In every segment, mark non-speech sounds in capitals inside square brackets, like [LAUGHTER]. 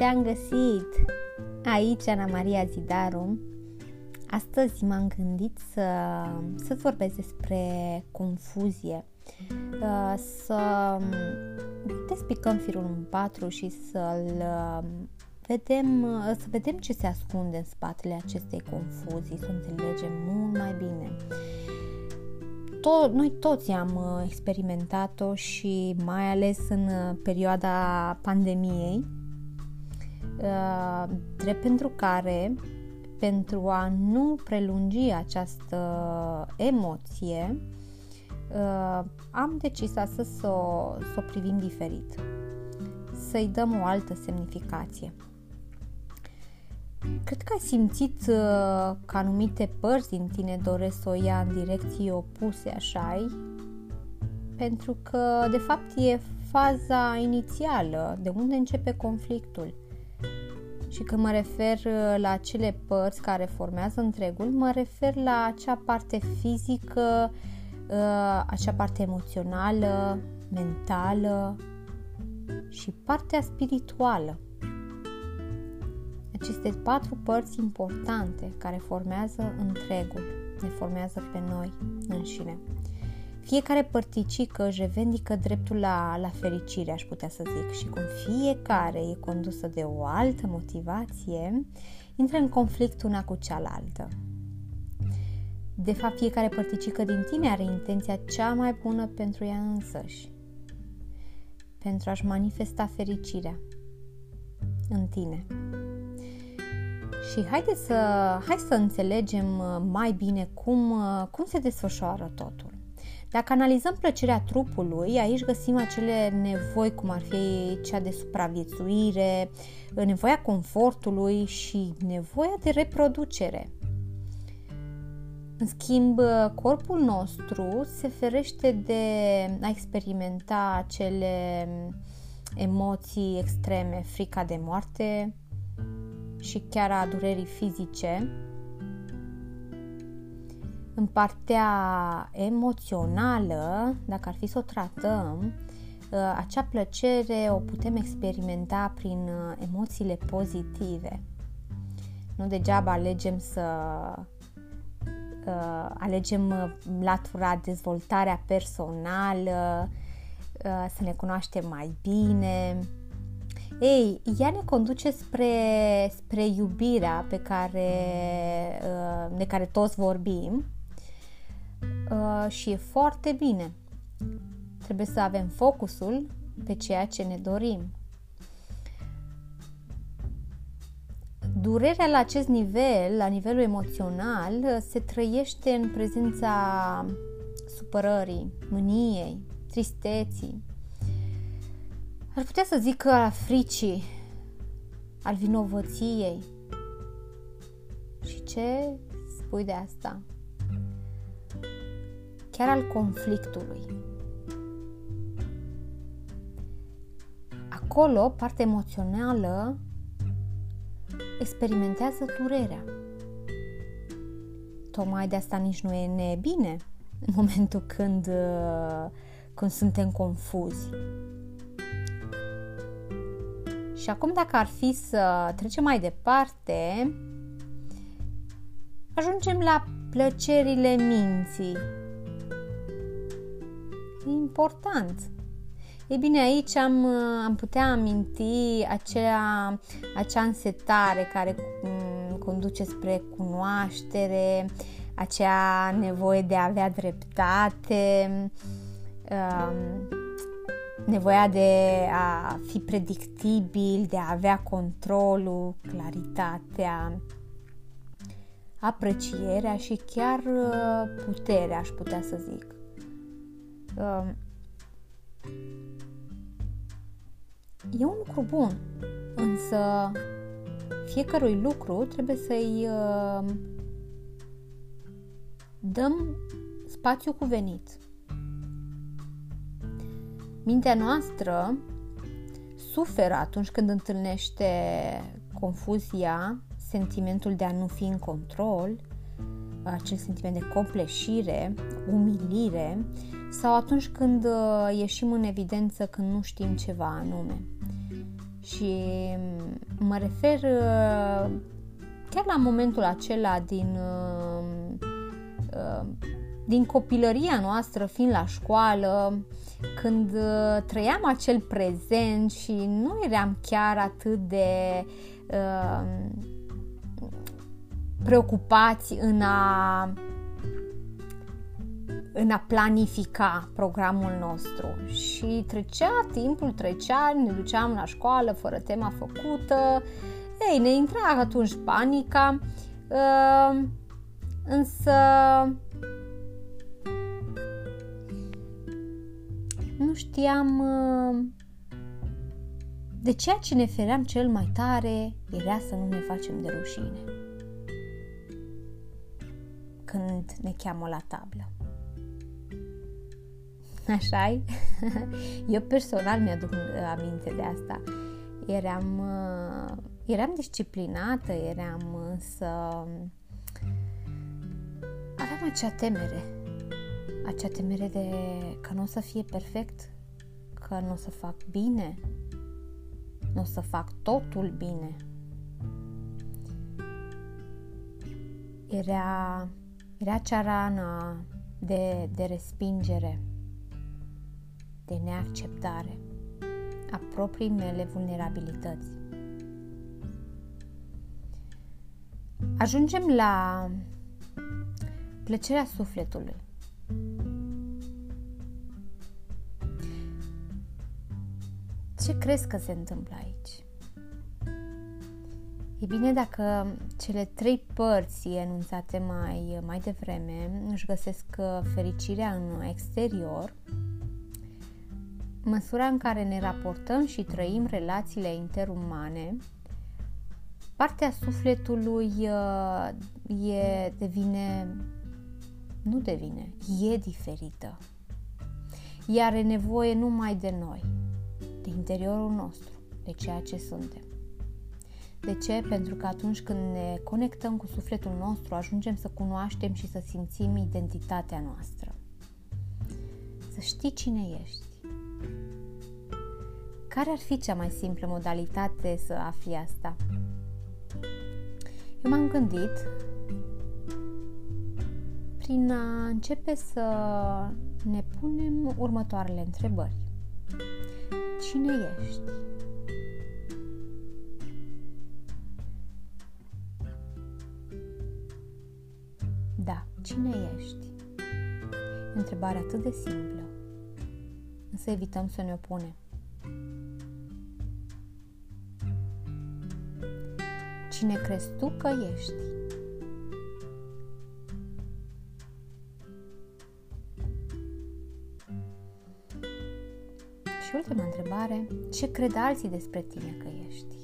Te-am găsit! Aici, Ana Maria Zidaru. Astăzi m-am gândit să, să vorbesc despre confuzie, uh, să despicăm firul în patru și să-l uh, vedem, uh, să vedem ce se ascunde în spatele acestei confuzii, să înțelegem mult mai bine. To- noi toți am experimentat-o și mai ales în perioada pandemiei, Uh, drept pentru care, pentru a nu prelungi această emoție, uh, am decis să să o, să o privim diferit, să-i dăm o altă semnificație. Cred că ai simțit uh, că anumite părți din tine doresc să o ia în direcții opuse, așa Pentru că, de fapt, e faza inițială, de unde începe conflictul. Și când mă refer uh, la cele părți care formează întregul, mă refer la acea parte fizică, uh, acea parte emoțională, mentală și partea spirituală. Aceste patru părți importante care formează întregul, ne formează pe noi înșine. Fiecare părticică își revendică dreptul la, la fericire, aș putea să zic, și cum fiecare e condusă de o altă motivație, intră în conflict una cu cealaltă. De fapt, fiecare părticică din tine are intenția cea mai bună pentru ea însăși, pentru a-și manifesta fericirea în tine. Și haide să, hai să înțelegem mai bine cum, cum se desfășoară totul. Dacă analizăm plăcerea trupului, aici găsim acele nevoi, cum ar fi cea de supraviețuire, nevoia confortului și nevoia de reproducere. În schimb, corpul nostru se ferește de a experimenta acele emoții extreme, frica de moarte și chiar a durerii fizice, în partea emoțională, dacă ar fi să o tratăm, ă, acea plăcere o putem experimenta prin ă, emoțiile pozitive. Nu degeaba alegem să ă, alegem latura dezvoltarea personală, să ne cunoaștem mai bine. Ei, ea ne conduce spre, spre iubirea pe care, de care toți vorbim, uh, și e foarte bine. Trebuie să avem focusul pe ceea ce ne dorim. Durerea la acest nivel, la nivelul emoțional, se trăiește în prezența supărării, mâniei, tristeții. Ar putea să zic că a fricii, al vinovăției. Și ce spui de asta? Chiar al conflictului. Acolo, partea emoțională experimentează durerea. Tocmai de asta nici nu e bine în momentul când, uh, când suntem confuzi. Și acum dacă ar fi să trecem mai departe, ajungem la plăcerile minții, E important. E bine, aici am, am putea aminti acea, acea însetare care mm, conduce spre cunoaștere, acea nevoie de a avea dreptate, um, nevoia de a fi predictibil, de a avea controlul, claritatea, aprecierea și chiar uh, puterea, aș putea să zic. Um, e un lucru bun, însă fiecărui lucru trebuie să-i uh, dăm spațiu cuvenit. Mintea noastră suferă atunci când întâlnește confuzia, sentimentul de a nu fi în control, acel sentiment de compleșire, umilire sau atunci când uh, ieșim în evidență când nu știm ceva anume. Și mă refer uh, chiar la momentul acela din, uh, uh, din copilăria noastră, fiind la școală, când trăiam acel prezent și nu eram chiar atât de preocupați în a în a planifica programul nostru. Și trecea, timpul trecea, ne duceam la școală fără tema făcută, ei, ne intra atunci panica, uh, însă nu știam uh, de ceea ce ne feream cel mai tare era să nu ne facem de rușine când ne cheamă la tablă așa [LAUGHS] Eu personal mi-aduc uh, aminte de asta. Eram, uh, eram disciplinată, eram însă... Aveam acea temere. Acea temere de că nu o să fie perfect, că nu o să fac bine, nu o să fac totul bine. Era, era cea rană de, de respingere de neacceptare a proprii mele vulnerabilități. Ajungem la plăcerea sufletului. Ce crezi că se întâmplă aici? E bine dacă cele trei părți enunțate mai, mai devreme își găsesc fericirea în exterior, măsura în care ne raportăm și trăim relațiile interumane, partea sufletului uh, e, devine, nu devine, e diferită. Ea are nevoie numai de noi, de interiorul nostru, de ceea ce suntem. De ce? Pentru că atunci când ne conectăm cu sufletul nostru, ajungem să cunoaștem și să simțim identitatea noastră. Să știi cine ești care ar fi cea mai simplă modalitate să afli asta? Eu m-am gândit prin a începe să ne punem următoarele întrebări. Cine ești? Cine ești? E o întrebare atât de simplă, însă evităm să ne opunem. cine crezi tu că ești. Și ultima întrebare, ce cred alții despre tine că ești?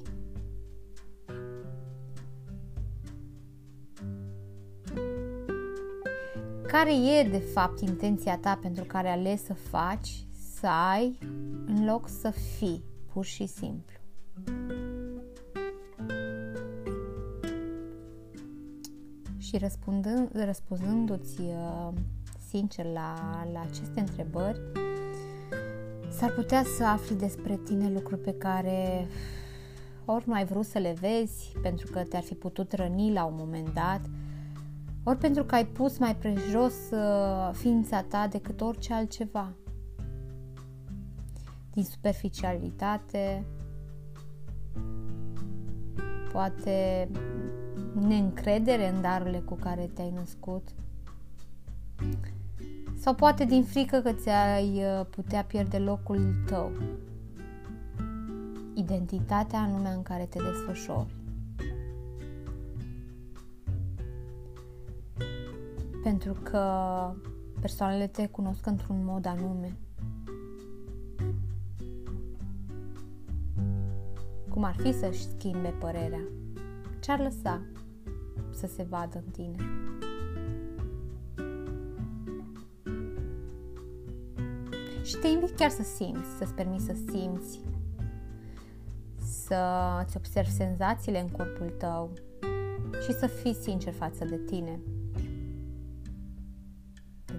Care e, de fapt, intenția ta pentru care ales să faci, să ai, în loc să fii, pur și simplu? Și răspundând, răspunzându-ți uh, sincer la, la aceste întrebări, s-ar putea să afli despre tine lucruri pe care ori nu ai vrut să le vezi pentru că te-ar fi putut răni la un moment dat, ori pentru că ai pus mai prejos uh, ființa ta decât orice altceva. Din superficialitate, poate neîncredere în darurile cu care te-ai născut sau poate din frică că ți-ai uh, putea pierde locul tău, identitatea în lumea în care te desfășori. Pentru că persoanele te cunosc într-un mod anume. Cum ar fi să-și schimbe părerea? Ce-ar lăsa? să se vadă în tine. Și te invit chiar să simți, să-ți permiți să simți, să-ți observi senzațiile în corpul tău și să fii sincer față de tine.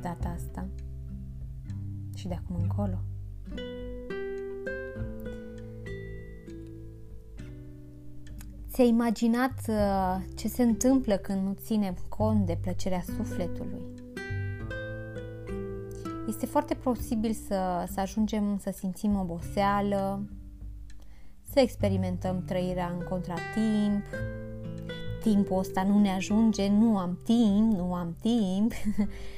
De data asta și de acum încolo. Ți-ai imaginat uh, ce se întâmplă când nu ținem cont de plăcerea sufletului? Este foarte posibil să, să ajungem să simțim oboseală, să experimentăm trăirea în contratimp, timpul ăsta nu ne ajunge, nu am timp, nu am timp, [LAUGHS]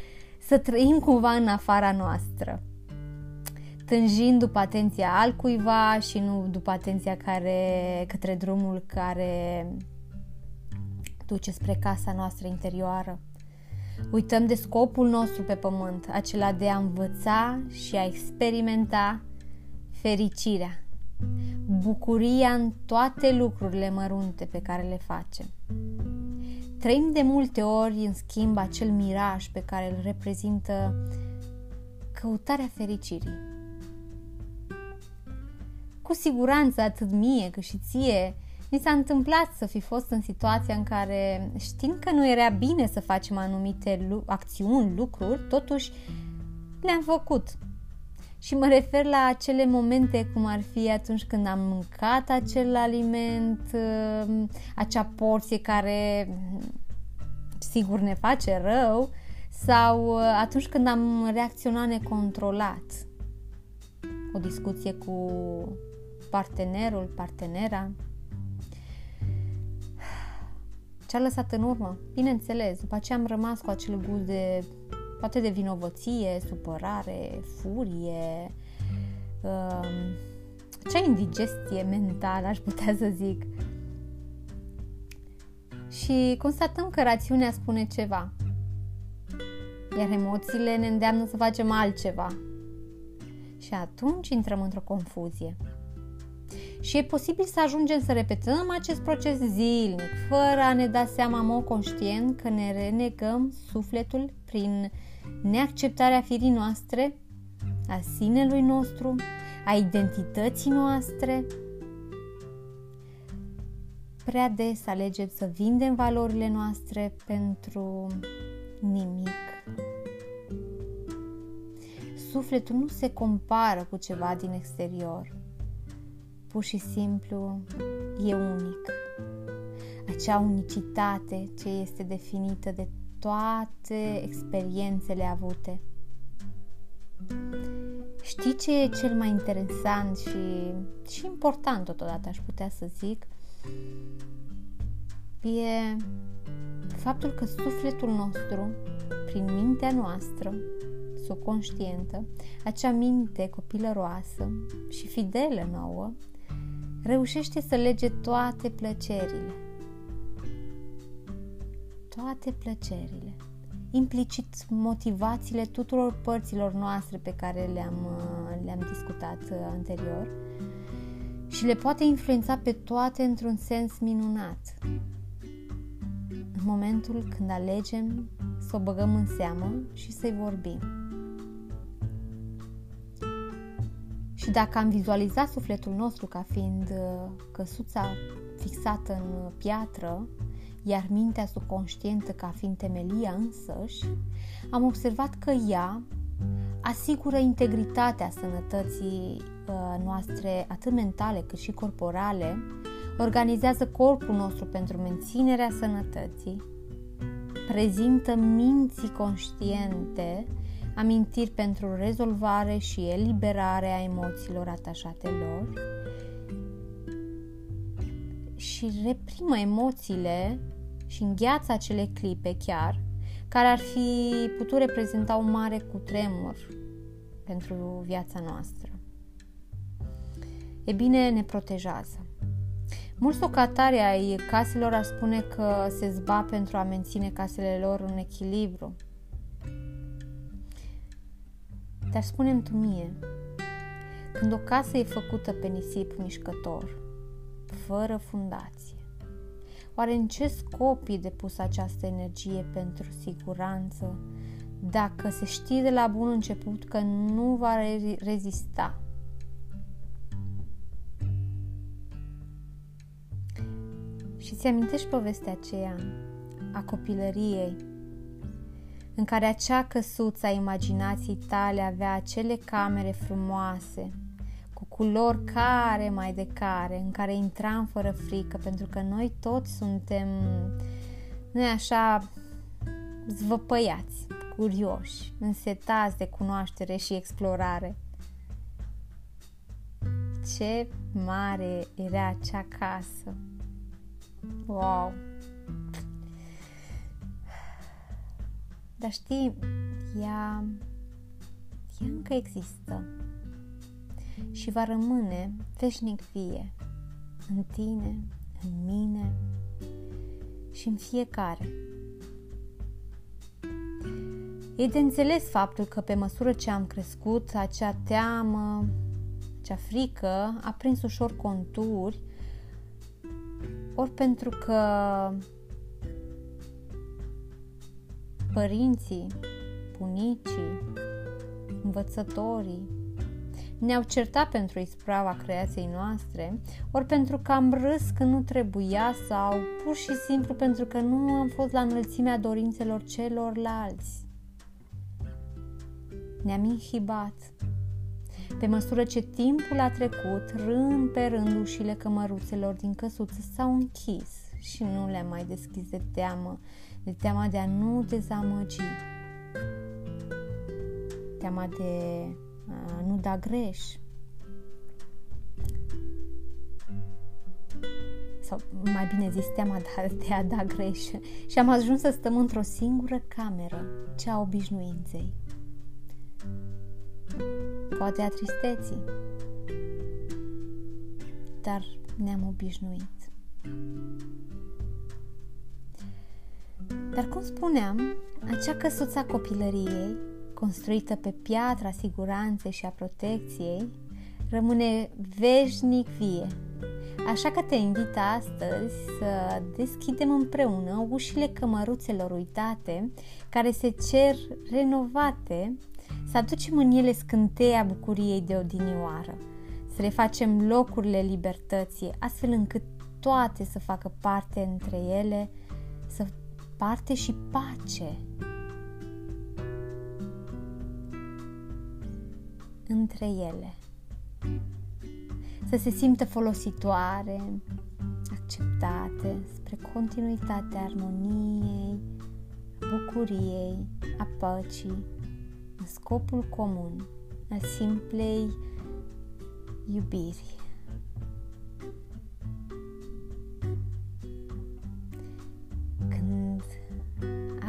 să trăim cumva în afara noastră tânjind după atenția altcuiva și nu după atenția care, către drumul care duce spre casa noastră interioară. Uităm de scopul nostru pe pământ, acela de a învăța și a experimenta fericirea, bucuria în toate lucrurile mărunte pe care le facem. Trăim de multe ori, în schimb, acel miraj pe care îl reprezintă căutarea fericirii cu siguranță atât mie cât și ție mi s-a întâmplat să fi fost în situația în care, știind că nu era bine să facem anumite lu- acțiuni, lucruri, totuși le-am făcut. Și mă refer la acele momente cum ar fi atunci când am mâncat acel aliment, uh, acea porție care sigur ne face rău, sau uh, atunci când am reacționat necontrolat. O discuție cu partenerul, partenera. Ce-a lăsat în urmă? Bineînțeles, după aceea am rămas cu acel gust de poate de vinovăție, supărare, furie, uh, cea indigestie mentală, aș putea să zic. Și constatăm că rațiunea spune ceva, iar emoțiile ne îndeamnă să facem altceva. Și atunci intrăm într-o confuzie. Și e posibil să ajungem să repetăm acest proces zilnic, fără a ne da seama mo conștient că ne renegăm sufletul prin neacceptarea firii noastre, a sinelui nostru, a identității noastre. Prea des alegem să vindem valorile noastre pentru nimic. Sufletul nu se compară cu ceva din exterior pur și simplu e unic. Acea unicitate ce este definită de toate experiențele avute. Știi ce e cel mai interesant și, și important totodată, aș putea să zic? E faptul că sufletul nostru, prin mintea noastră, subconștientă, acea minte copilăroasă și fidelă nouă, reușește să lege toate plăcerile. Toate plăcerile. Implicit motivațiile tuturor părților noastre pe care le-am, uh, le-am discutat uh, anterior și le poate influența pe toate într-un sens minunat. În momentul când alegem să o băgăm în seamă și să-i vorbim. Și dacă am vizualizat sufletul nostru ca fiind uh, căsuța fixată în piatră, iar mintea subconștientă ca fiind temelia însăși, am observat că ea asigură integritatea sănătății uh, noastre, atât mentale cât și corporale, organizează corpul nostru pentru menținerea sănătății, prezintă minții conștiente amintiri pentru rezolvare și eliberare a emoțiilor atașate lor și reprimă emoțiile și îngheață acele clipe chiar care ar fi putut reprezenta un mare cutremur pentru viața noastră. E bine, ne protejează. Mulți locatari ai caselor ar spune că se zba pentru a menține casele lor în echilibru, dar spune tu mie, când o casă e făcută pe nisip mișcător, fără fundație, oare în ce scop e depus această energie pentru siguranță, dacă se știe de la bun început că nu va rezista? Și ți amintești povestea aceea a copilăriei în care acea căsuță a imaginației tale avea acele camere frumoase, cu culori care mai de care, în care intram fără frică, pentru că noi toți suntem, nu așa, zvăpăiați, curioși, însetați de cunoaștere și explorare. Ce mare era acea casă! Wow! Dar știi, ea, ea încă există și va rămâne veșnic vie în tine, în mine și în fiecare. E de înțeles faptul că pe măsură ce am crescut, acea teamă, acea frică a prins ușor conturi, ori pentru că părinții, bunicii, învățătorii ne-au certat pentru isprava creației noastre, ori pentru că am râs când nu trebuia sau pur și simplu pentru că nu am fost la înălțimea dorințelor celorlalți. Ne-am inhibat. Pe măsură ce timpul a trecut, rând pe rând ușile cămăruțelor din căsuță s-au închis și nu le-am mai deschis de teamă, de teama de a nu dezamăgi, teama de a nu da greș. Sau mai bine zis, teama de a da greș. Și am ajuns să stăm într-o singură cameră, cea a obișnuinței. Poate a tristeții. Dar ne-am obișnuit. Dar cum spuneam, acea căsuța copilăriei construită pe piatra siguranței și a protecției, rămâne veșnic vie. Așa că te invit astăzi să deschidem împreună ușile cămăruțelor uitate, care se cer renovate, să aducem în ele scânteia bucuriei de odinioară, să le facem locurile libertății, astfel încât toate să facă parte între ele, să parte și pace între ele. Să se simtă folositoare, acceptate spre continuitatea armoniei, bucuriei, a păcii, în scopul comun al simplei iubiri.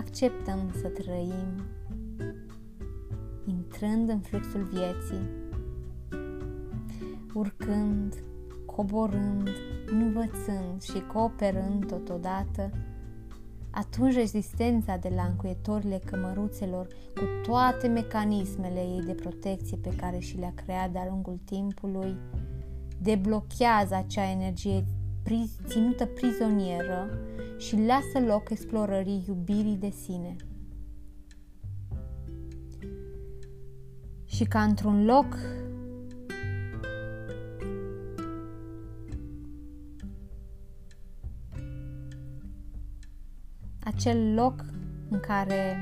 Acceptăm să trăim intrând în fluxul vieții, urcând, coborând, învățând și cooperând totodată, atunci rezistența de la încuietorile cămăruțelor cu toate mecanismele ei de protecție pe care și le-a creat de-a lungul timpului, deblochează acea energie ținută prizonieră și lasă loc explorării iubirii de sine – și ca într-un loc acel loc în care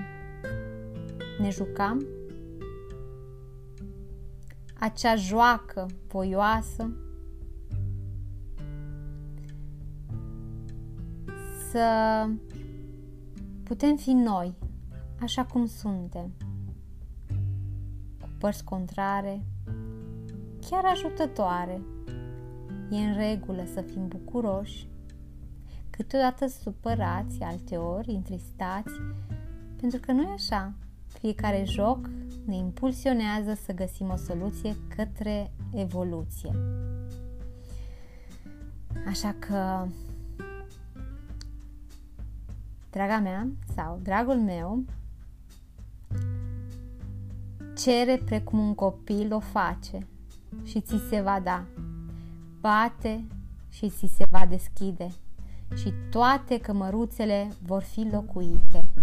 ne jucam, acea joacă voioasă, să putem fi noi, așa cum suntem părți contrare, chiar ajutătoare. E în regulă să fim bucuroși, câteodată supărați, alteori întristați, pentru că nu e așa. Fiecare joc ne impulsionează să găsim o soluție către evoluție. Așa că, draga mea sau dragul meu, Cere precum un copil o face și ți se va da. Bate și ți se va deschide și toate cămăruțele vor fi locuite.